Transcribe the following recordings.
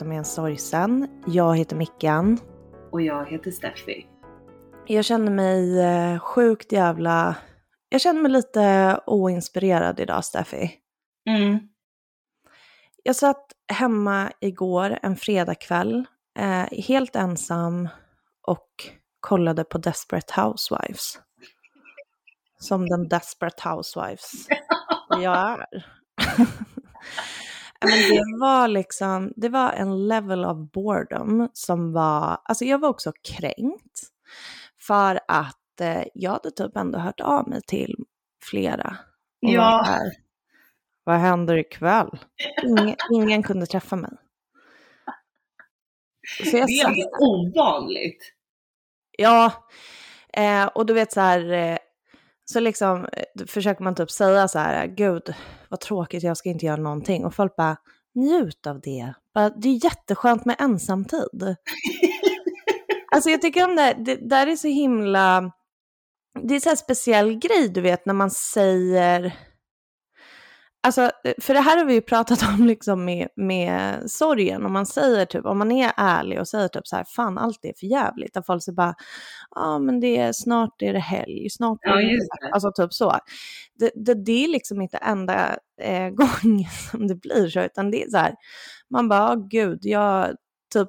Prata med en sorgsen? Jag heter Mickan. Och jag heter Steffi. Jag känner mig eh, sjukt jävla... Jag känner mig lite oinspirerad idag, Steffi. Mm. Jag satt hemma igår en fredagkväll, eh, helt ensam och kollade på Desperate Housewives. Som den Desperate Housewives jag är. Men det var liksom, det var en level of boredom som var, alltså jag var också kränkt. För att eh, jag hade typ ändå hört av mig till flera. Ja. här, Vad händer ikväll? Ingen, ingen kunde träffa mig. Det är lite ovanligt. Ja, eh, och du vet så här, eh, så liksom eh, försöker man typ säga så här, gud vad tråkigt, jag ska inte göra någonting. Och folk bara, njut av det. Bara, det är jätteskönt med ensamtid. alltså jag tycker om det, det där är så himla, det är så här speciell grej du vet när man säger, Alltså, för det här har vi ju pratat om liksom med, med sorgen. Om man säger typ, om man är ärlig och säger typ så här, fan allt är för jävligt. Att folk säger bara, ja ah, men det är, snart är det helg, snart är Ja, det just det. det. Alltså typ så. Det, det, det är liksom inte enda eh, gången som det blir så, utan det är så här, man bara, oh, gud, jag typ,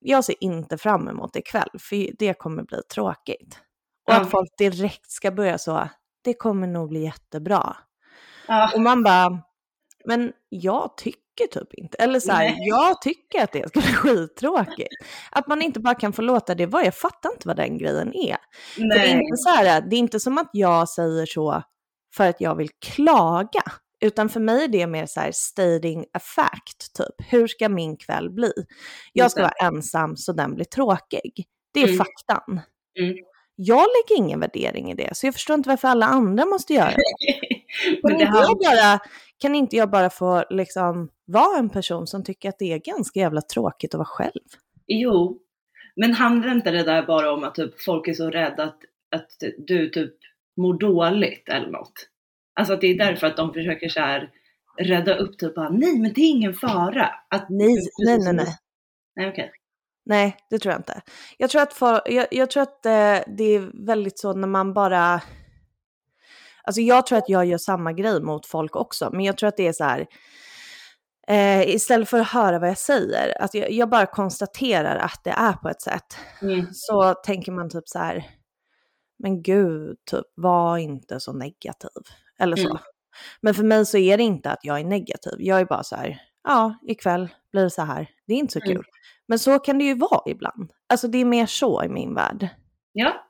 jag ser inte fram emot ikväll, för det kommer bli tråkigt. Och Ja. att folk direkt ska börja så, det kommer nog bli jättebra. Ja. Och man bara, men jag tycker typ inte, eller så här, jag tycker att det ska bli skittråkigt. Att man inte bara kan få låta det vara, jag fattar inte vad den grejen är. Det, är inte så här, det är inte som att jag säger så för att jag vill klaga, utan för mig är det mer så här stating a fact, typ. Hur ska min kväll bli? Jag ska vara ensam så den blir tråkig. Det är Mm. faktan. Mm. Jag lägger ingen värdering i det, så jag förstår inte varför alla andra måste göra det. Kan Men det inte, jag bara, kan inte jag bara få liksom vara en person som tycker att det är ganska jävla tråkigt att vara själv? Jo, men handlar inte det där bara om att typ, folk är så rädda att, att du typ mår dåligt eller något? Alltså att det är därför att de försöker så här rädda upp typ bara, nej men det är ingen fara. Att, Nej, nej, nej, nej. Nej okej. Nej, det tror jag inte. Jag tror att, för, jag, jag tror att eh, det är väldigt så när man bara... Alltså jag tror att jag gör samma grej mot folk också, men jag tror att det är så här... Eh, istället för att höra vad jag säger, att jag, jag bara konstaterar att det är på ett sätt. Mm. så tänker man typ så här, men gud, typ, var inte så negativ. Eller så. Mm. Men för mig så är det inte att jag är negativ. Jag är bara så här, ja, ikväll blir det så här. Det är inte så Mm. kul. Men så kan det ju vara ibland. Alltså det är mer så i min värld. Ja,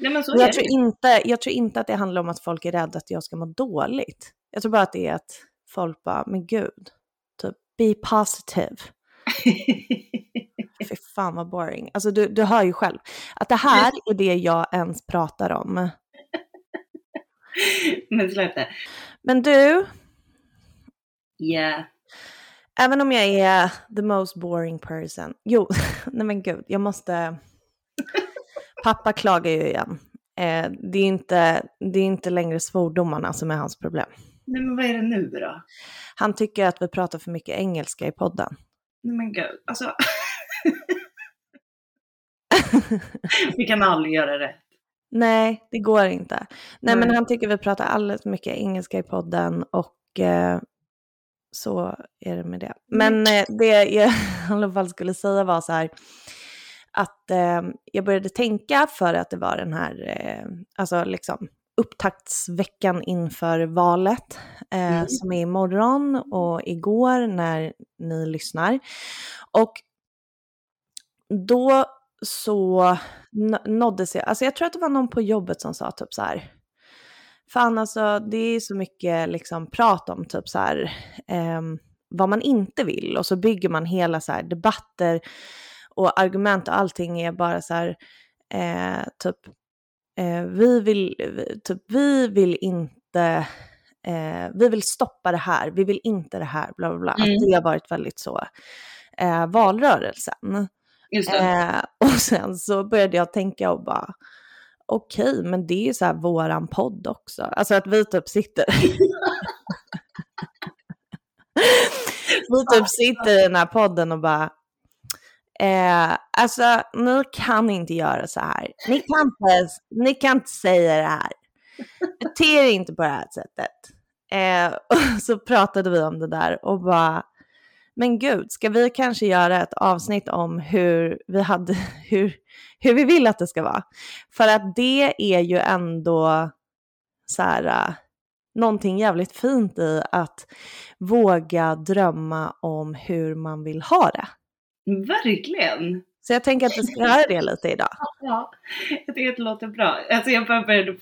nej men så är jag, tror inte, jag tror inte att det handlar om att folk är rädda att jag ska må dåligt. Jag tror bara att det är att folk bara, men gud, typ, be positive. Fy fan vad boring. Alltså du, du hör ju själv att det här är det jag ens pratar om. men det. Men du, Yeah. även om jag är the most boring person. Jo, nej men gud, jag måste... Pappa klagar ju igen. Eh, det, är inte, det är inte längre svordomarna som är hans problem. Nej men vad är det nu då? Han tycker att vi pratar för mycket engelska i podden. Nej men gud, alltså. Vi kan aldrig göra rätt. Nej, det går inte. Nej, men Nej. han tycker vi pratar alldeles för mycket engelska i podden och eh, så är det med det. Men eh, det jag i alla fall skulle säga var så här att eh, jag började tänka för att det var den här, eh, alltså liksom upptaktsveckan inför valet eh, Mm. som är imorgon och igår när ni lyssnar. Och då så nåddes jag, alltså jag tror att det var någon på jobbet som sa typ så här, fan alltså det är så mycket liksom prat om typ så här, ehm, vad man inte vill och så bygger man hela så här debatter och argument och allting är bara så här, eh, typ, eh, vi vill, vi- typ, vi vill inte, eh, vi vill stoppa det här, vi vill inte det här, bla bla bla. Mm. Att det har varit väldigt så, eh, valrörelsen. Eh, och sen så började jag tänka och bara, okej, men det är ju så här våran podd också. Alltså att vi typ sitter. Vi typ sitter i den här podden och bara, eh, alltså ni kan inte göra så här. Ni kan inte, ni kan inte säga det här. Bete er inte på det här sättet. Eh, och så pratade vi om det där och bara, men gud, ska vi kanske göra ett avsnitt om hur vi, hade, hur, hur vi vill att det ska vara? För att det är ju ändå så här, eh, någonting jävligt fint i att våga drömma om hur man vill ha det. Verkligen! Så jag tänker att vi ska göra det lite idag. Ja, jag tycker att det låter bra. Alltså jag bara började,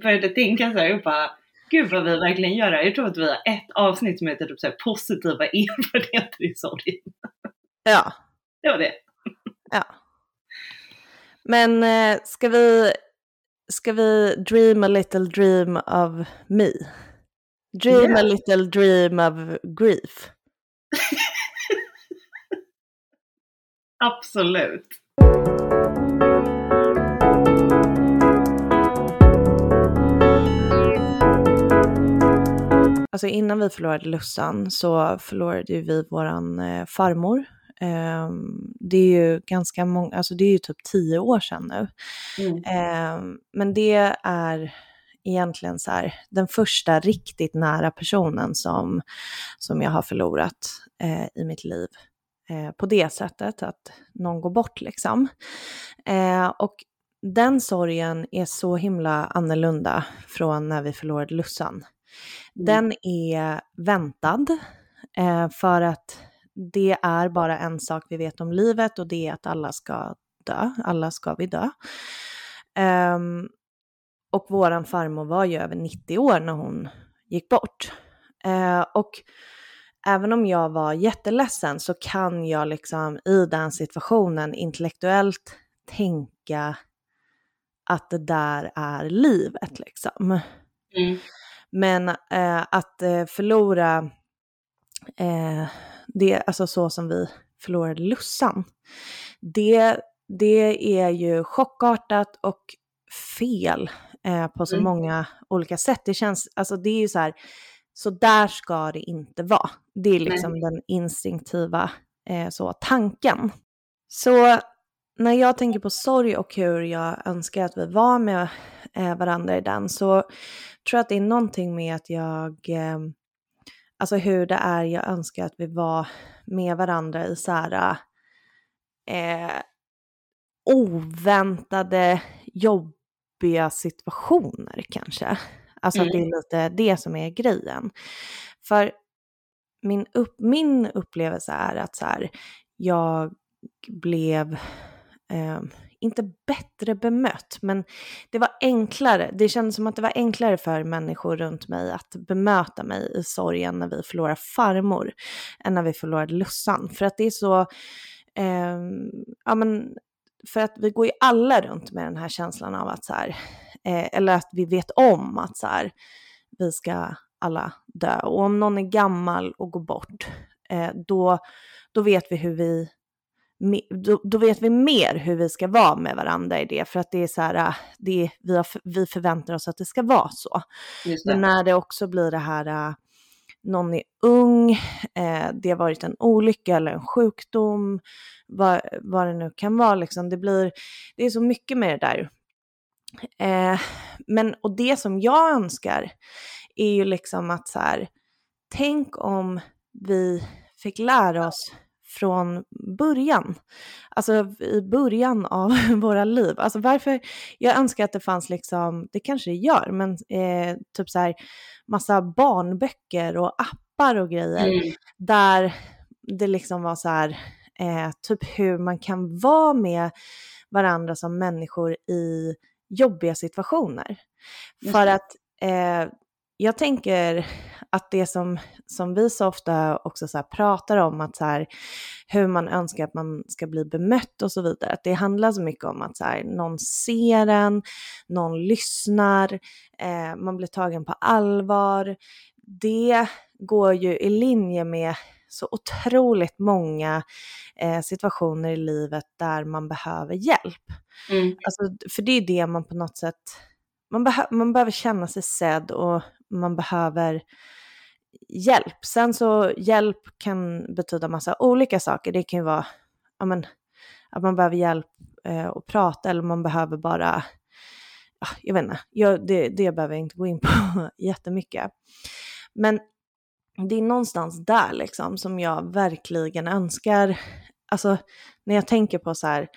började tänka så här, jag bara, gud vad vi verkligen gör det Jag tror att vi har ett avsnitt som heter typ så här, positiva erfarenheter i sorgen. Ja. Det var det. Ja. Men eh, ska vi, ska vi dream a little dream of me? Dream Yeah. a little dream of grief. Absolut. Alltså innan vi förlorade Lussan så förlorade ju vi våran eh, farmor. Ehm, det är ju ganska många, alltså det är ju typ tio år sedan nu. Mm. Ehm, men det är egentligen så här, den första riktigt nära personen som, som jag har förlorat eh, i mitt liv. Eh, på det sättet, att någon går bort liksom. Eh, och den sorgen är så himla annorlunda från när vi förlorade Lussan. Den är väntad eh, för att det är bara en sak vi vet om livet och det är att alla ska dö. Alla ska vi dö. Ehm, och våran farmor var ju över 90 år när hon gick bort. Eh, och även om jag var jätteledsen så kan jag liksom i den situationen intellektuellt tänka att det där är livet liksom. Mm. Men eh, att eh, förlora eh, det, alltså så som vi förlorade Lussan, det, det är ju chockartat och fel eh, på så Mm. många olika sätt. Det känns, alltså det är ju så här, så där ska det inte vara. Det är liksom den instinktiva eh, så, tanken. Så när jag tänker på sorg och hur jag önskar att vi var med eh, varandra i den så tror jag att det är någonting med att jag, eh, alltså hur det är jag önskar att vi var med varandra i så här eh, oväntade, jobbiga situationer kanske. Alltså att det är lite det som är grejen. För min, upp, min upplevelse är att så här, jag blev, eh, inte bättre bemött, men det var enklare. Det kändes som att det var enklare för människor runt mig att bemöta mig i sorgen när vi förlorade farmor, än när vi förlorade Lussan. För att det är så, eh, ja men, för att vi går ju alla runt med den här känslan av att så här, eh, eller att vi vet om att så här, vi ska alla dö. Och om någon är gammal och går bort, eh, då, då vet vi hur vi då, då vet vi mer hur vi ska vara med varandra i det, för att det är så här, äh, det vi, har, vi förväntar oss att det ska vara så. Men när det också blir det här, någon är ung, eh, det har varit en olycka eller en sjukdom, vad, vad det nu kan vara, liksom. det, blir, det är så mycket med det där. Eh, men, och det som jag önskar är ju liksom att så här, tänk om vi fick lära oss från början. Alltså i början av våra liv. Alltså varför, jag önskar att det fanns liksom, det kanske det gör, men eh, typ så här massa barnböcker och appar och grejer Mm. där det liksom var så här, eh, typ hur man kan vara med varandra som människor i jobbiga situationer. Just För att eh, jag tänker att det som, som vi så ofta också så pratar om, att så här, hur man önskar att man ska bli bemött och så vidare, att det handlar så mycket om att så här, någon ser en, någon lyssnar, eh, man blir tagen på allvar. Det går ju i linje med så otroligt många eh, situationer i livet där man behöver hjälp. Mm. Alltså, för det är det man på något sätt, man, behö, man behöver känna sig sedd och man behöver hjälp. Sen så hjälp kan betyda massa olika saker. Det kan ju vara ja, men, att man behöver hjälp eh, att prata eller man behöver bara, ja, jag vet inte, jag, det, det behöver jag inte gå in på jättemycket. Men det är någonstans där liksom som jag verkligen önskar, alltså när jag tänker på så här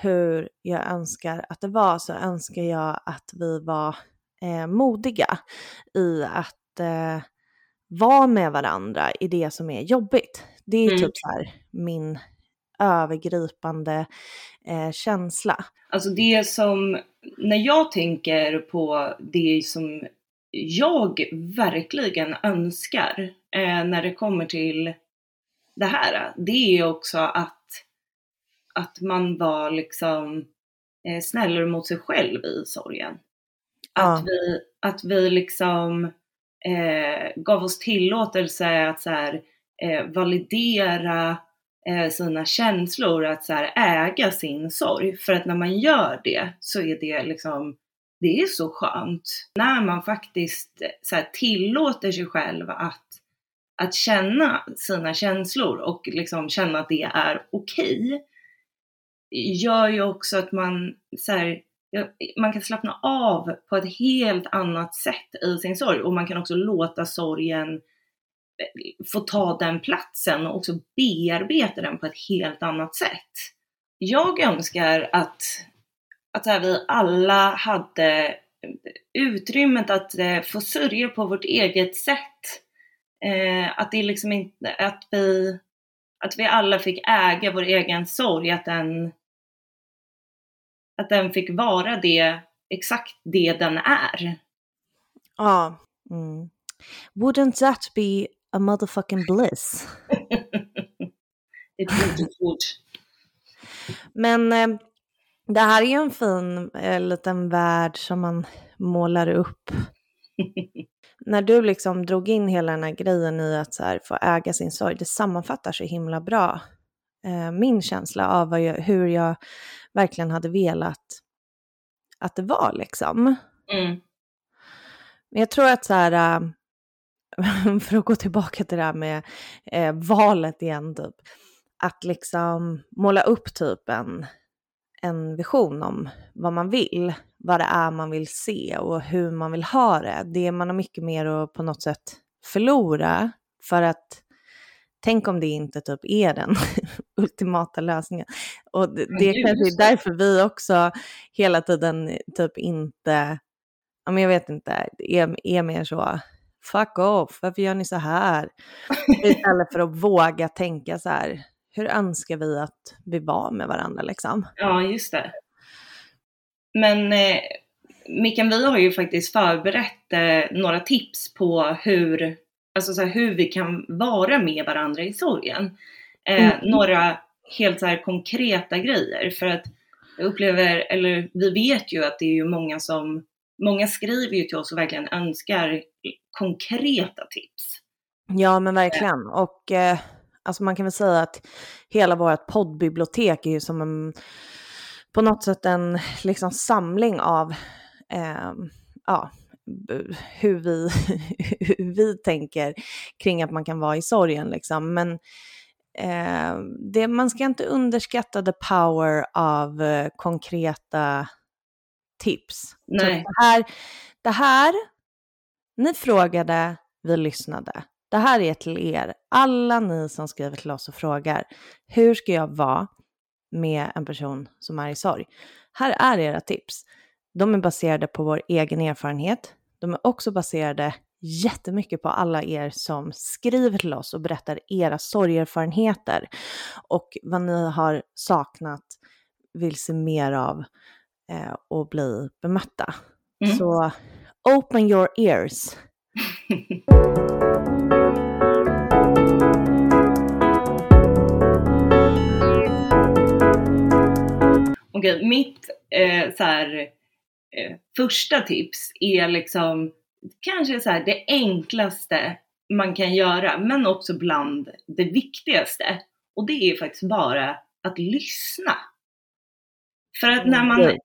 hur jag önskar att det var så önskar jag att vi var eh, modiga i att eh, vara med varandra i det som är jobbigt. Det är mm. typ så här min övergripande eh, känsla. Alltså det som, när jag tänker på det som jag verkligen önskar eh, när det kommer till det här, det är också att, att man var liksom eh, snällare mot sig själv i sorgen. Ja. Att, vi, att vi liksom eh, gav oss tillåtelse att så här, eh, validera eh, sina känslor, att så här, äga sin sorg. För att när man gör det så är det liksom det är så skönt när man faktiskt eh, så här, tillåter sig själv att, att känna sina känslor och liksom känna att det är okej. Okay, gör ju också att man, så här, man kan slappna av på ett helt annat sätt i sin sorg och man kan också låta sorgen eh, få ta den platsen och också bearbeta den på ett helt annat sätt. Jag önskar att att här, vi alla hade utrymmet att eh, få sörja på vårt eget sätt. Eh, att det liksom inte, att vi, att vi alla fick äga vår egen sorg, att den, att den fick vara det, exakt det den är. Ja. Mm. Wouldn't that be a motherfucking bliss? Would, it would. Men eh, det här är ju en fin eh, liten värld som man målar upp. När du liksom drog in hela den här grejen i att så här, få äga sin sorg, det sammanfattar så himla bra eh, min känsla av jag, hur jag verkligen hade velat att det var liksom. Mm. Men jag tror att så här, äh, för att gå tillbaka till det här med eh, valet igen, typ, att liksom måla upp typ en en vision om vad man vill, vad det är man vill se och hur man vill ha det. Det man har mycket mer att på något sätt förlora för att tänk om det inte typ är den ultimata lösningen. Och det, det är kanske är därför vi också hela tiden typ inte, ja men jag vet inte, är, är mer så, fuck off, varför gör ni så här? Istället för att våga tänka så här, hur önskar vi att vi var med varandra liksom? Ja, just det. Men eh, Mikael, vi har ju faktiskt förberett eh, några tips på hur, alltså så här, hur vi kan vara med varandra i sorgen. Eh, mm. Några helt så här konkreta grejer för att jag upplever, eller vi vet ju att det är ju många som, många skriver ju till oss och verkligen önskar konkreta tips. Ja men verkligen och eh, Alltså man kan väl säga att hela vårt poddbibliotek är ju som en, på något sätt en liksom samling av eh, ja, hur vi, hur vi tänker kring att man kan vara i sorgen. Liksom. Men eh, det, man ska inte underskatta the power av eh, konkreta tips. Nej. det, här, det här, ni frågade, vi lyssnade. Det här är till er, alla ni som skriver till oss och frågar, hur ska jag vara med en person som är i sorg? Här är era tips. De är baserade på vår egen erfarenhet. De är också baserade jättemycket på alla er som skriver till oss och berättar era sorgerfarenheter och vad ni har saknat, vill se mer av eh, och bli bemötta. Mm. Så open your ears. Okej, mitt eh, så här, eh, första tips är liksom kanske så här, det enklaste man kan göra, men också bland det viktigaste. Och det är faktiskt bara att lyssna. För att när man, mm.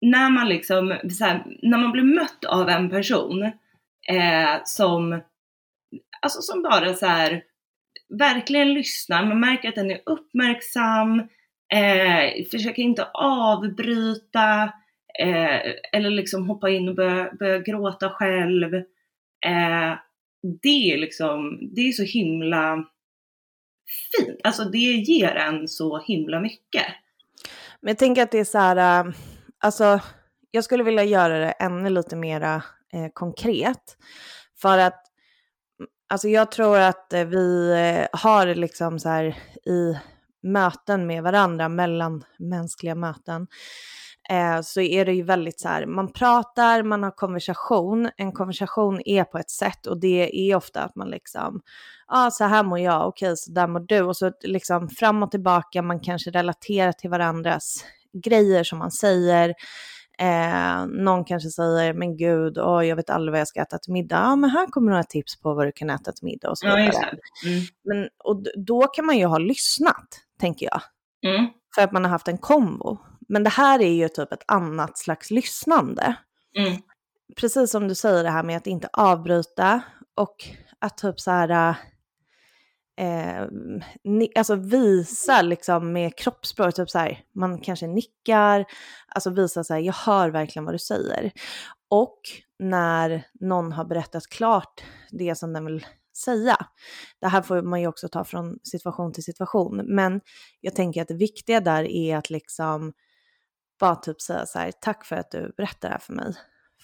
när man liksom, här, när man blir mött av en person eh, som alltså som bara så här, verkligen lyssnar. Man märker att den är uppmärksam, eh, försöker inte avbryta eh, eller liksom hoppa in och börja, börja gråta själv. Eh, det är liksom, det är så himla fint. Alltså det ger en så himla mycket. Men jag tänker att det är så här, eh, alltså jag skulle vilja göra det ännu lite mera eh, konkret. För att alltså jag tror att eh, vi eh, har liksom så här i möten med varandra, mellan mänskliga möten, eh, så är det ju väldigt så här, man pratar, man har konversation. En konversation är på ett sätt och det är ofta att man liksom, ja ah, så här mår jag, okej okay, så där mår du. Och så liksom fram och tillbaka, man kanske relaterar till varandras grejer som man säger. Eh, någon kanske säger, men gud, oh, jag vet aldrig vad jag ska äta till middag. Ja, men här kommer några tips på vad du kan äta till middag och så vidare. Ja, mm. Men, och då kan man ju ha lyssnat, tänker jag. Mm. För att man har haft en kombo. Men det här är ju typ ett annat slags lyssnande. Mm. Precis som du säger det här med att inte avbryta och att typ så här, eh, ni, alltså visa liksom med kroppsspråk, typ så här, man kanske nickar, alltså visa så här, jag hör verkligen vad du säger. Och när någon har berättat klart det som den vill säga. Det här får man ju också ta från situation till situation, men jag tänker att det viktiga där är att liksom bara typ säga så här, tack för att du berättar det här för mig.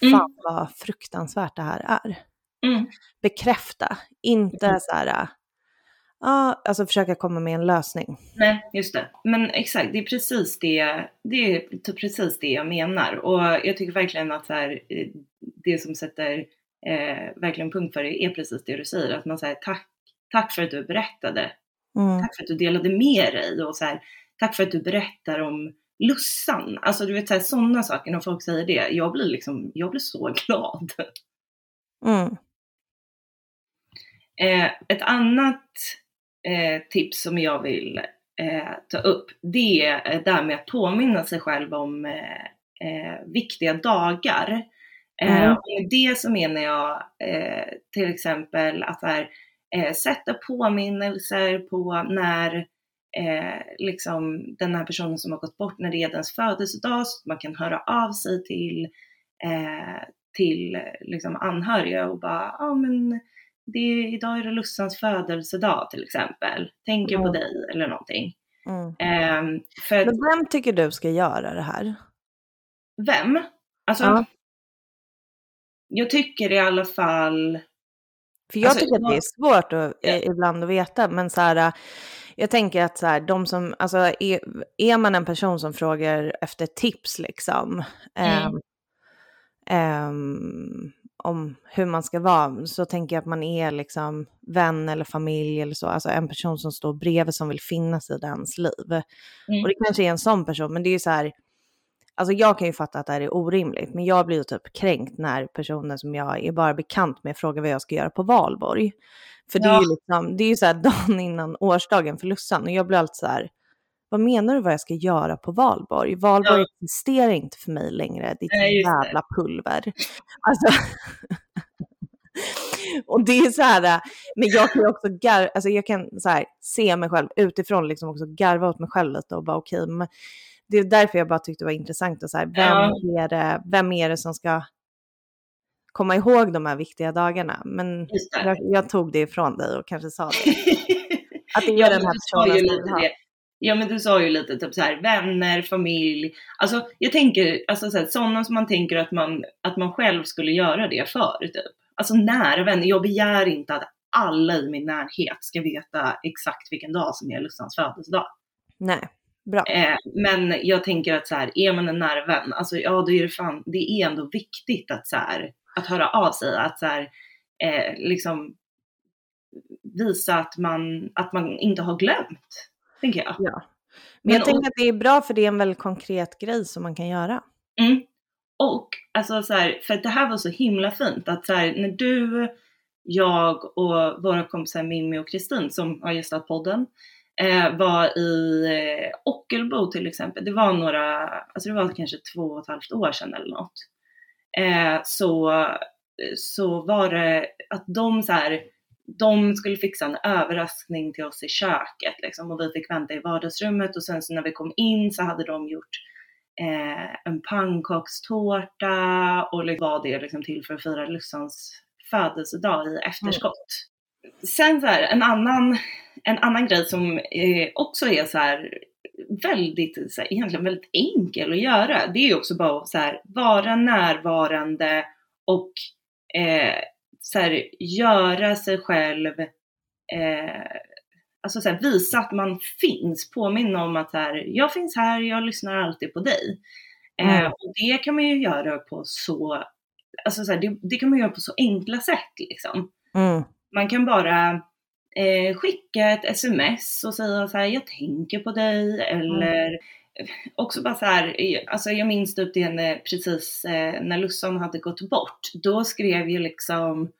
Mm. Fan vad fruktansvärt det här är. Mm. Bekräfta, inte mm. så här, ja, alltså försöka komma med en lösning. Nej, just det. Men exakt, det är precis det, det är precis det jag menar. Och jag tycker verkligen att så här, eh, det som sätter eh, verkligen punkt för det är precis det du säger, att man säger tack, tack för att du berättade. Mm. Tack för att du delade med dig och så här, tack för att du berättar om Lussan, alltså du vet sådana saker när folk säger det. Jag blir liksom, jag blir så glad. Mm. Eh, ett annat eh, tips som jag vill eh, ta upp, det är det här med att påminna sig själv om eh, eh, viktiga dagar. Eh, mm. och med det så menar jag till exempel att här, sätta påminnelser på när eh, liksom den här personen som har gått bort när det är dens födelsedag, så att man kan höra av sig till, eh, till liksom anhöriga och bara, ja ah, men det, idag är det Lussans födelsedag till exempel, tänker mm. på dig eller någonting. Mm. Eh, för men vem tycker du ska göra det här? Vem? Alltså, ja. jag tycker i alla fall för jag alltså, tycker att det är svårt att, ja. ibland att veta, men så här, jag tänker att så här, de som, alltså är, är man en person som frågar efter tips liksom, mm. um, um, om hur man ska vara, så tänker jag att man är liksom vän eller familj eller så, alltså en person som står bredvid som vill finnas i dens liv. Mm. Och det kanske är en sån person, men det är ju så här, Alltså jag kan ju fatta att det här är orimligt, men jag blir ju typ kränkt när personer som jag är bara bekant med frågar vad jag ska göra på valborg. För ja. det är ju liksom, det är ju så här dagen innan årsdagen för Lussan och jag blir alltid så här, vad menar du vad jag ska göra på valborg? Valborg ja. existerar inte för mig längre, ditt Nej, jävla det. pulver. Alltså, och det är så här, men jag kan också garva, alltså jag kan så här, se mig själv utifrån, liksom också garva åt mig själv lite och bara okej, okay, det är därför jag bara tyckte det var intressant att så här, vem, ja. är det, vem är det som ska komma ihåg de här viktiga dagarna. Men jag, jag, tog det ifrån dig och kanske sa det. Att det är ja, den här personen som det. Ja men du sa ju lite typ så här, vänner, familj. Alltså jag tänker, alltså så här, sådana som man tänker att man, att man själv skulle göra det för. Typ. Alltså nära vänner. Jag begär inte att alla i min närhet ska veta exakt vilken dag som är Lussans födelsedag. Nej, bra. Eh, men jag tänker att så här, är man en nära vän, alltså ja då är det fan, det är ändå viktigt att så här, att höra av sig, att så här, eh, liksom visa att man, att man inte har glömt, tänker jag. Ja. Men, Men jag tänker att det är bra för det är en väldigt konkret grej som man kan göra. Mm. Och alltså så här, för att det här var så himla fint att så här, när du, jag och våra kompisar Mimmi och Kristin som har gästat podden eh, var i eh, Ockelbo till exempel. Det var några, alltså det var kanske två och ett halvt år sedan eller något eh, så, så var det att de så här, de skulle fixa en överraskning till oss i köket liksom, och vi fick vänta i vardagsrummet och sen så när vi kom in så hade de gjort eh, en pannkakstårta och liksom var det liksom till för att fira Lussans födelsedag i efterskott. Mm. Sen så här, en annan, en annan grej som eh, också är så här väldigt, så här, egentligen väldigt enkel att göra. Det är också bara att så här, vara närvarande och eh, så här, göra sig själv, eh, alltså så här, visa att man finns, påminna om att så här, jag finns här, jag lyssnar alltid på dig. Eh, mm. och det kan man ju göra på så, alltså så här, det, det, kan man göra på så enkla sätt liksom. Mm. Man kan bara eh, skicka ett sms och säga så här, jag tänker på dig eller mm. Också bara så här, alltså jag minns typ det när, precis eh, när Lusson hade gått bort, då skrev ju liksom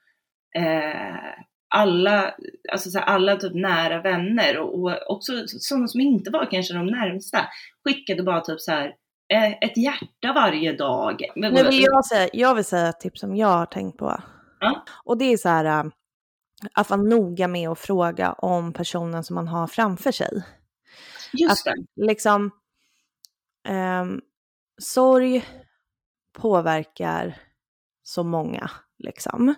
eh, alla, alltså så här, alla typ nära vänner och, och också sådana som inte var kanske de närmsta skickade bara typ så här eh, ett hjärta varje dag. Men vill jag, säga, jag vill säga ett tips som jag har tänkt på. Ja. Och det är så här äh, att vara noga med att fråga om personen som man har framför sig. Just att, det. Liksom, eh, sorg påverkar så många. Liksom.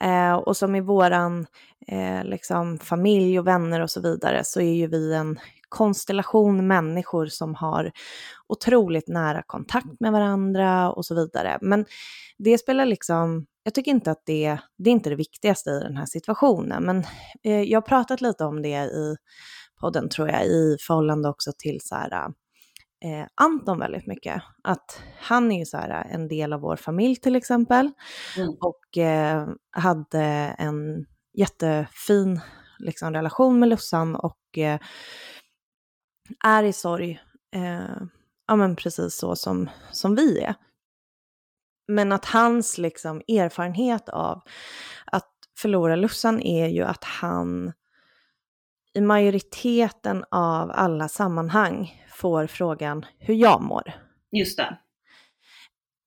Eh, och som i våran eh, liksom, familj och vänner och så vidare så är ju vi en konstellation människor som har otroligt nära kontakt med varandra och så vidare. Men det spelar liksom, jag tycker inte att det, det är inte det viktigaste i den här situationen, men eh, jag har pratat lite om det i podden tror jag, i förhållande också till så här, eh, Anton väldigt mycket. Att han är ju så här en del av vår familj till exempel mm. och eh, hade en jättefin liksom, relation med Lussan och eh, är i sorg, eh, ja men precis så som, som vi är. Men att hans liksom erfarenhet av att förlora Lussan är ju att han i majoriteten av alla sammanhang får frågan hur jag mår. Just det.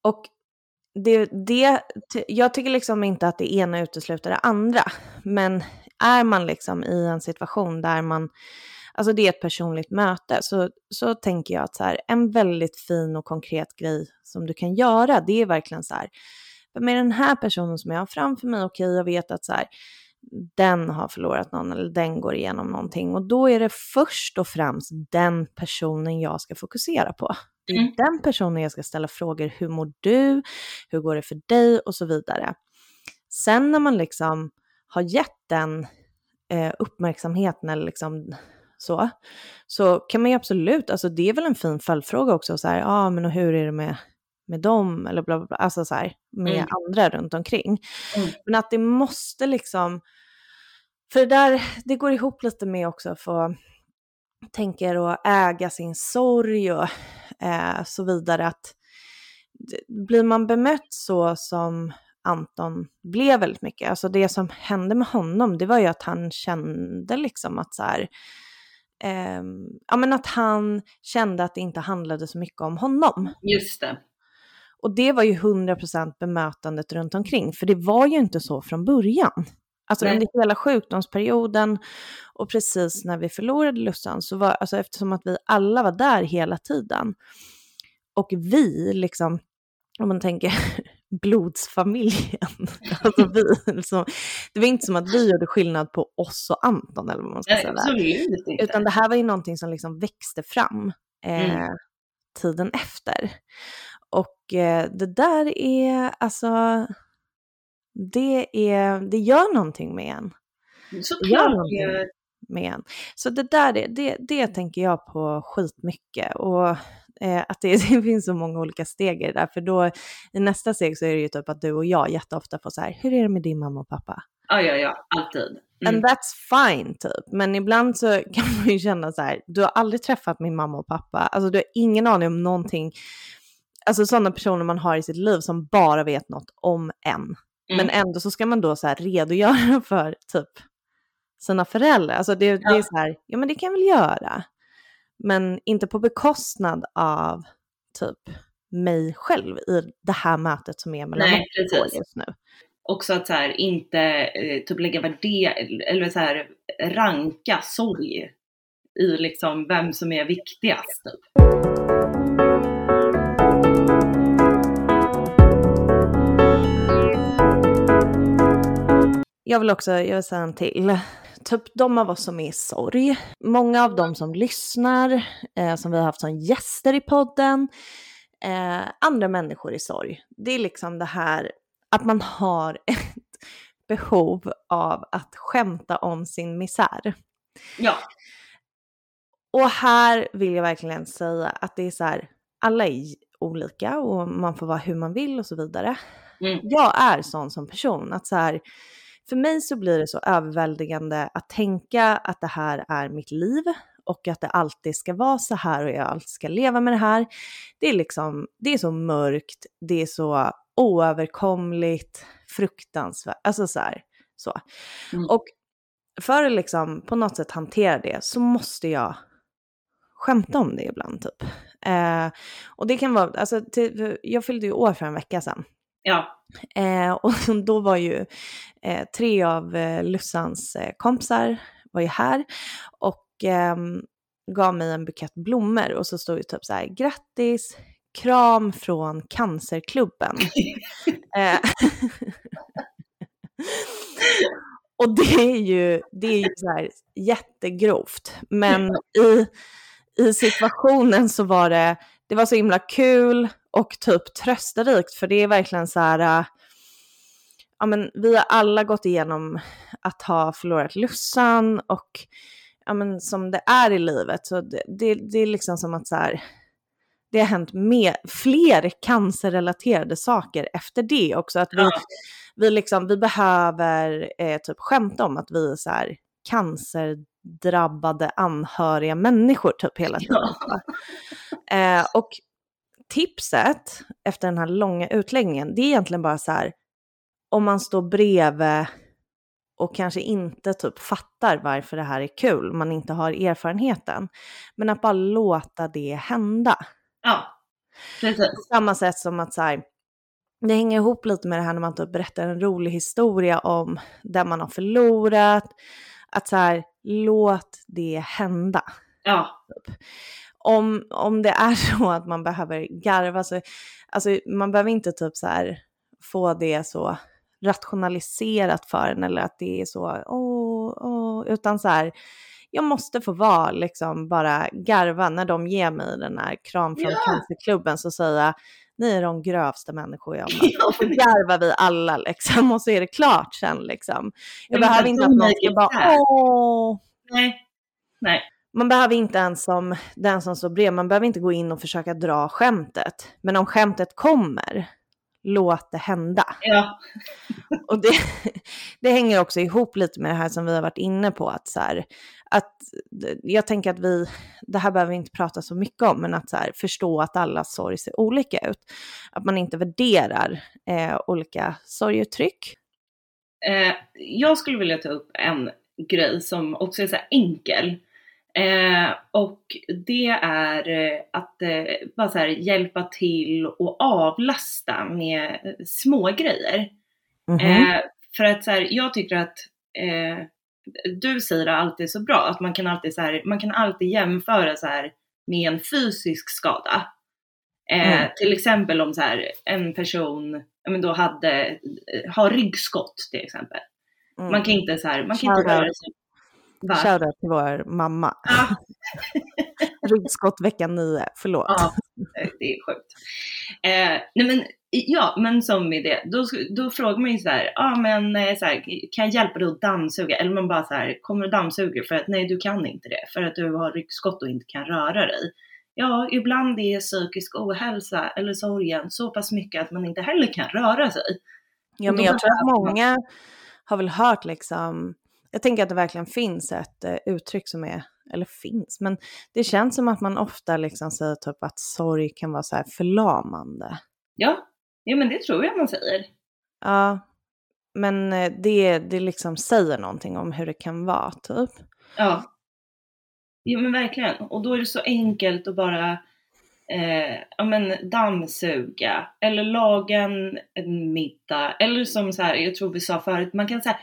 Och det, det, jag tycker liksom inte att det ena utesluter det andra. Men är man liksom i en situation där man, alltså det är ett personligt möte, så, så tänker jag att så här, en väldigt fin och konkret grej som du kan göra, det är verkligen så här, med den här personen som jag har framför mig, okej, okay, jag vet att så här, den har förlorat någon eller den går igenom någonting. Och då är det först och främst den personen jag ska fokusera på. Det är mm. den personen jag ska ställa frågor, hur mår du? Hur går det för dig? Och så vidare. Sen när man liksom har gett den eh, uppmärksamheten eller liksom så, så kan man ju absolut, alltså det är väl en fin följdfråga också, så här, ja ah, men och hur är det med med dem eller bla bla bla, alltså så här, med mm. andra runt omkring. Mm. Men att det måste liksom, för det där, det går ihop lite med också för tänker att äga sin sorg och eh, så vidare. Att blir man bemött så som Anton blev väldigt mycket, alltså det som hände med honom, det var ju att han kände liksom att så här, eh, ja men att han kände att det inte handlade så mycket om honom. Just det. Och det var ju 100% bemötandet runt omkring, för det var ju inte så från början. Alltså Nej. under hela sjukdomsperioden och precis när vi förlorade Lussan, så var, alltså eftersom att vi alla var där hela tiden, och vi liksom, om man tänker blodsfamiljen. Alltså vi, liksom, det var inte som att vi gjorde skillnad på oss och Anton eller vad man ska Nej, säga. Absolut inte. Utan det här var ju någonting som liksom växte fram eh, mm. tiden efter. Och eh, det där är alltså, det, är, det gör någonting med en. Såklart. Det med en. Så det där, det, det tänker jag på skitmycket. Och eh, att det, det, finns så många olika steg i det där. För då i nästa steg så är det ju typ att du och jag jätteofta får så här, hur är det med din mamma och pappa? Ja, ja, ja, alltid. Mm. And that's fine typ. Men ibland så kan man ju känna så här, du har aldrig träffat min mamma och pappa. Alltså du har ingen aning om någonting alltså sådana personer man har i sitt liv som bara vet något om en. Mm. Men ändå så ska man då så här redogöra för typ sina föräldrar. Alltså det, ja. det är så här, ja men det kan jag väl göra. Men inte på bekostnad av typ mig själv i det här mötet som är mellan Nej, precis. just nu. också att så här, inte eh, typ lägga värdering, eller så här, ranka sorg i liksom vem som är viktigast. Typ. Jag vill också jag vill säga en till. Typ de av oss som är i sorg. Många av dem som lyssnar, eh, som vi har haft som gäster i podden, eh, andra människor i sorg. Det är liksom det här att man har ett behov av att skämta om sin misär. Ja. Och här vill jag verkligen säga att det är så här, alla är olika och man får vara hur man vill och så vidare. Mm. Jag är sån som person att så här, för mig så blir det så överväldigande att tänka att det här är mitt liv och att det alltid ska vara så här och jag alltid ska leva med det här. Det är liksom, det är så mörkt, det är så oöverkomligt, fruktansvärt, alltså så här, så. Mm. Och för att liksom på något sätt hantera det så måste jag skämta om det ibland typ. Eh, och det kan vara, alltså till, jag fyllde ju år för en vecka sedan. Ja. Eh, och då var ju eh, tre av eh, Lussans eh, kompisar var ju här. Och ehm, gav mig en bukett blommor och så stod det typ så här grattis, kram från cancerklubben. Eh, och det är ju, det är ju så här jättegrovt, men i, i situationen så var det, det var så himla kul och typ trösterikt för det är verkligen så här, äh, ja men vi har alla gått igenom att ha förlorat Lussan och ja men som det är i livet så det, det, det är liksom som att så här, det har hänt mer, fler cancerrelaterade saker efter det också. Att vi, Ja. vi, liksom, vi behöver eh, typ skämta om att vi är så här cancerdrabbade anhöriga människor typ hela tiden. Eh, och tipset efter den här långa utläggningen, det är egentligen bara så här, om man står bredvid och kanske inte typ fattar varför det här är kul, man inte har erfarenheten, men att bara låta det hända. Ja. Precis. På samma sätt som att så här, det hänger ihop lite med det här när man typ berättar en rolig historia om där man har förlorat. Att så här, låt det hända. Ja. Om, om det är så att man behöver garva så, alltså man behöver inte typ så här få det så rationaliserat för en eller att det är så, åh, åh, utan så här, jag måste få vara liksom bara garva när de ger mig den här kram från Ja. cancerklubben så säger jag, ni är de grövsta människor jag mött. Ja, Så garvar vi alla liksom och så är det klart sen liksom. Jag behöver inte att någon ska bara, åh, Nej. Nej. Man behöver inte ens som den som står bredvid, man behöver inte gå in och försöka dra skämtet. Men om skämtet kommer, låt det hända. Ja. Och det, det hänger också ihop lite med det här som vi har varit inne på, att så här, att jag tänker att vi, det här behöver vi inte prata så mycket om, men att så här, förstå att alla sorg ser olika ut. Att man inte värderar eh, olika sorguttryck. Eh, jag skulle vilja ta upp en grej som också är så här enkel. Eh, och det är eh, att eh, bara så här hjälpa till och avlasta med eh, små grejer. Mhm. Eh, för att så här, jag tycker att eh, du säger det alltid så bra, att man kan alltid, så här, man kan alltid jämföra så här, med en fysisk skada. Mm. Till exempel om så en person men då hade, har ryggskott till exempel. Mm. Man kan inte så man kan inte röra sig. Shoutout till vår mamma. Ja, Ryggskott vecka nio, förlåt. ja, det är sjukt. Eh, nej men, ja, men som med det, då, då frågar man ju så här, ja men eh, så här, kan jag hjälpa dig att dammsuga? Eller man bara så här, kommer du dammsuga? För att nej, du kan inte det, för att du har ryggskott och inte kan röra dig. Ja, ibland är psykisk ohälsa eller sorgen så pass mycket att man inte heller kan röra sig. Ja, men jag tror att många har väl hört liksom, jag tänker att det verkligen finns ett eh, uttryck som är, eller finns, men det känns som att man ofta liksom säger typ att sorg kan vara så här förlamande. Ja, ja men det tror jag man säger. Ja, men eh, det, det liksom säger någonting om hur det kan vara typ. Ja. Jo men verkligen. Och då är det så enkelt att bara eh, ja, men dammsuga eller laga en, en middag. Eller som så här, jag tror vi sa förut, man kan, så här,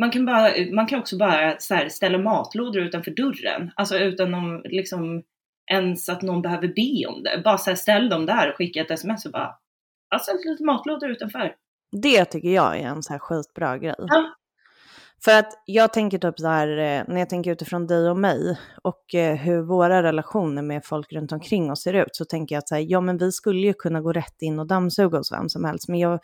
man kan, bara, man kan också bara här, ställa matlådor utanför dörren. Alltså utan om, liksom, ens att någon behöver be om det. Bara så här, ställ dem där och skicka ett sms och bara, alltså lite matlådor utanför. Det tycker jag är en så här skitbra grej. Ja. För att jag tänker typ så här, eh, när jag tänker utifrån dig och mig och eh, hur våra relationer med folk runt omkring oss ser ut, så tänker jag att så här, ja men vi skulle ju kunna gå rätt in och dammsuga hos vem som helst, men jag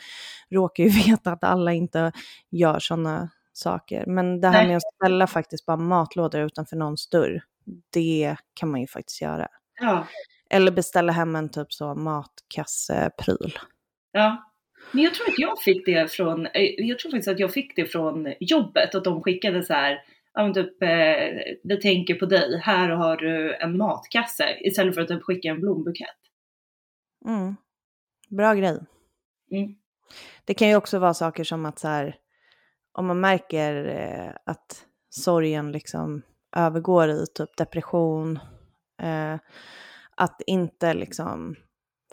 råkar ju veta att alla inte gör sådana saker. Men det här Nej. med att ställa faktiskt bara matlådor utanför någons dörr, det kan man ju faktiskt göra. Ja. Eller beställa hem en typ så matkassepryl. Ja. Men jag tror att jag fick det från, eh, jag tror faktiskt att jag fick det från jobbet, att de skickade så här, ja typ, eh, vi tänker på dig, här har du en matkasse, istället för att typ skicka en blombukett. Mm. Bra grej. Mm. Det kan ju också vara saker som att så här, om man märker eh, att sorgen liksom övergår i typ depression, eh, att inte liksom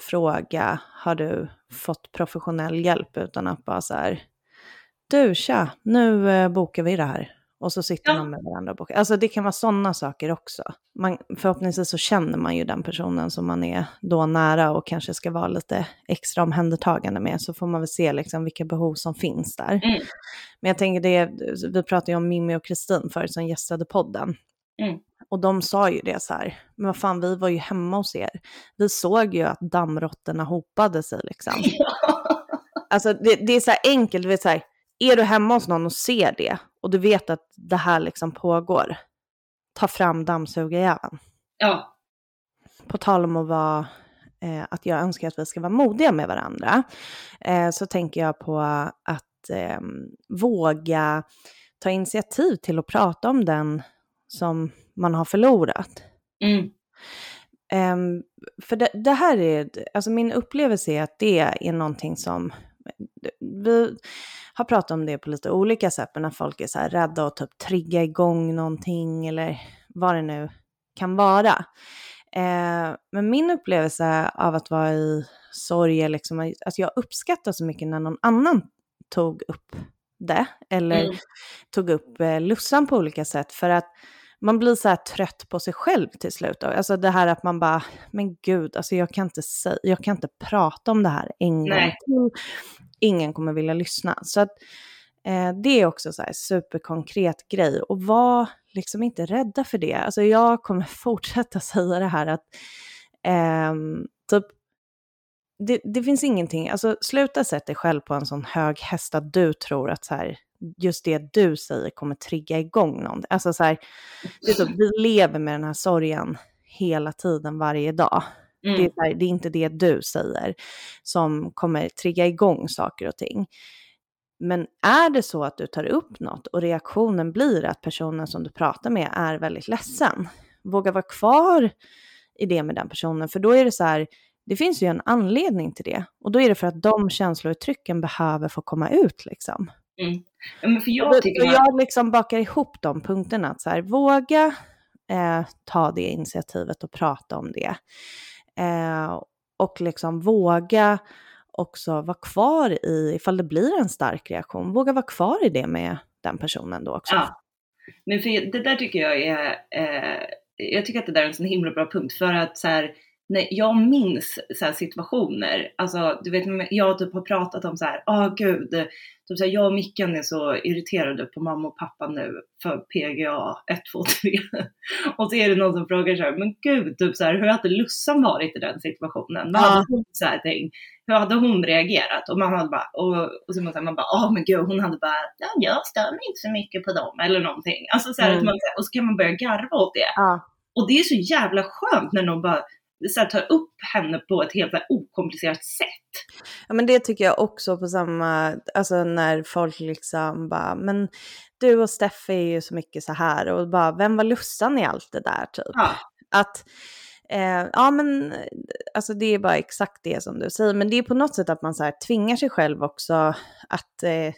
fråga, har du fått professionell hjälp, utan att bara så här, du tja, nu eh, bokar vi det här. Och så sitter Ja. man med varandra och bokar. Alltså det kan vara sådana saker också. Man, förhoppningsvis så känner man ju den personen som man är då nära och kanske ska vara lite extra omhändertagande med. Så får man väl se liksom vilka behov som finns där. Mm. Men jag tänker det, vi pratade ju om Mimmi och Kristin förut som gästade podden. Mm. Och de sa ju det så här, men vad fan vi var ju hemma hos er. Vi såg ju att dammråttorna hopade sig liksom. Alltså det, det är så här enkelt, du vet så här, är du hemma hos någon och ser det och du vet att det här liksom pågår, ta fram dammsugarjäveln. ja. På tal om att vara, eh, att jag önskar att vi ska vara modiga med varandra, eh, så tänker jag på att eh, våga ta initiativ till att prata om den som man har förlorat. Mm. Ehm, för det, det här är, alltså min upplevelse är att det är någonting som, vi har pratat om det på lite olika sätt, men när folk är så här rädda att typ trigga igång någonting eller vad det nu kan vara. Eh, men min upplevelse av att vara i sorg är liksom, alltså jag uppskattar så mycket när någon annan tog upp det, eller Mm. tog upp eh, lussan på olika sätt, för att man blir så här trött på sig själv till slut. Alltså det här att man bara, men gud, alltså jag kan inte, säga, jag kan inte prata om det här en gång till. Ingen kommer vilja lyssna. Så att, eh, det är också så här superkonkret grej. Och var liksom inte rädda för det. Alltså jag kommer fortsätta säga det här att ehm, typ det, det finns ingenting, alltså sluta sätta dig själv på en sån hög häst att du tror att så här, just det du säger kommer trigga igång någon. Alltså så här, det är så, vi lever med den här sorgen hela tiden, varje dag. Det, är Mm. här, det är inte det du säger som kommer trigga igång saker och ting. Men är det så att du tar upp något och reaktionen blir att personen som du pratar med är väldigt ledsen, våga vara kvar i det med den personen, för då är det så här, det finns ju en anledning till det. Och då är det för att de känslouttrycken behöver få komma ut liksom. Mm. Ja, för jag tycker att, jag liksom bakar ihop de punkterna, att så här, våga eh, ta det initiativet och prata om det. Eh, och liksom våga också vara kvar i, ifall det blir en stark reaktion, våga vara kvar i det med den personen då också. Ja. Men för det där tycker jag är, eh, jag tycker att det där är en sån himla bra punkt för att så här, när jag minns så situationer, alltså du vet jag typ har pratat om så här, åh gud, typ så här, jag och Mickan är så irriterade på mamma och pappa nu för PGA 1, 2, 3. och så är det någon som frågar så här, men gud, typ så här, hur hade Lussan varit i den situationen? Vad Ja. hade hon så här tänkt? Hur hade hon reagerat? Och man hade bara, och, och så man, så här, man bara, åh men gud, hon hade bara, ja jag stör mig inte så mycket på dem eller någonting. Alltså så här, Mm. att man, och så kan man börja garva åt det. Ja. Och det är så jävla skönt när någon bara så här, tar upp henne på ett helt här, okomplicerat sätt. Ja men det tycker jag också på samma, alltså när folk liksom bara, men du och Steffe är ju så mycket så här och bara, vem var Lussan i allt det där typ? Ja. Att, eh, ja men, alltså det är bara exakt det som du säger, men det är på något sätt att man så här tvingar sig själv också att eh,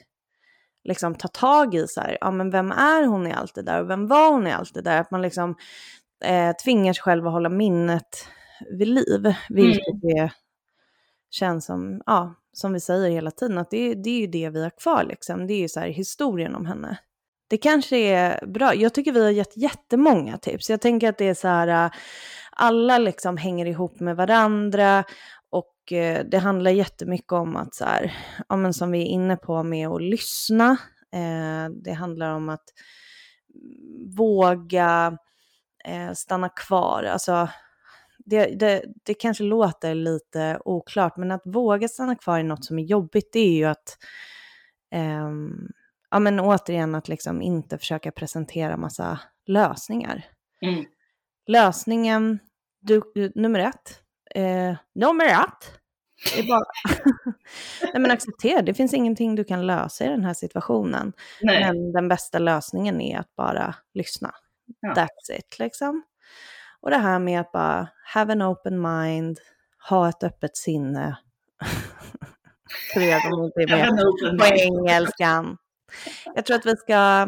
liksom ta tag i så här, ja men vem är hon i allt det där och vem var hon i allt det där? Att man liksom eh, tvingar sig själv att hålla minnet vid liv. Vilket det känns som, ja, som vi säger hela tiden, att det, det är ju det vi har kvar liksom. Det är ju så här historien om henne. Det kanske är bra. Jag tycker vi har gett jättemånga tips. Jag tänker att det är så här, äh, alla liksom hänger ihop med varandra och eh, det handlar jättemycket om att så här, ja men som vi är inne på med att lyssna. Eh, det handlar om att våga eh, stanna kvar. Alltså, det, det, det kanske låter lite oklart, men att våga stanna kvar i något som är jobbigt, det är ju att eh, ja men återigen att liksom inte försöka presentera massa lösningar. Mm. Lösningen, du, nummer ett, eh, nummer ett, är bara... Nej men acceptera, det finns ingenting du kan lösa i den här situationen. Nej. Men den bästa lösningen är att bara lyssna. Ja. That's it liksom. Och det här med att bara have an open mind, ha ett öppet sinne. Tre gånger på engelskan. Jag tror att vi ska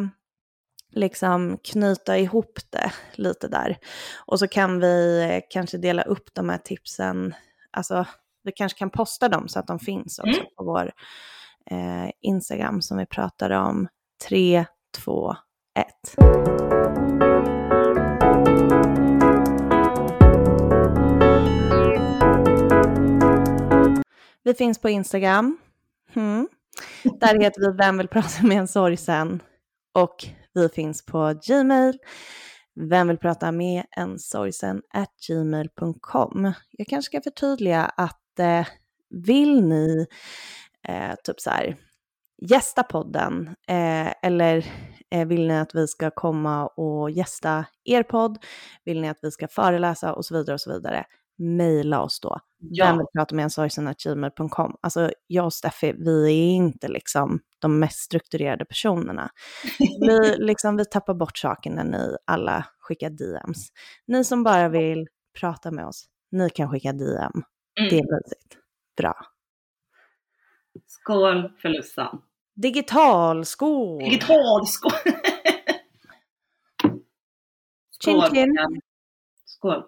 liksom knyta ihop det lite där. Och så kan vi eh, kanske dela upp de här tipsen, alltså vi kanske kan posta dem så att de finns också Mm. på vår eh, Instagram som vi pratade om. 3, 2, 1. Vi finns på Instagram. Mm. Där heter vi Vem vill prata med en sorgsen? Och vi finns på Gmail. Vem vill prata med en sorgsen? at gmail.com. Jag kanske ska förtydliga att eh, vill ni eh, typ så här gästa podden eh, eller eh, vill ni att vi ska komma och gästa er podd? Vill ni att vi ska föreläsa och så vidare och så vidare? Mejla oss då. Vem Ja, vill prata med en sorgsen.gmail.com. Alltså jag och Steffi, vi är inte liksom de mest strukturerade personerna. Vi, liksom, vi tappar bort saken när ni alla skickar DMs. Ni som bara vill prata med oss, ni kan skicka DM. Det mm. är mysigt. Bra. skål för Lussan. Digital skål! Digital skål! Chin, Skål. chin. Skål.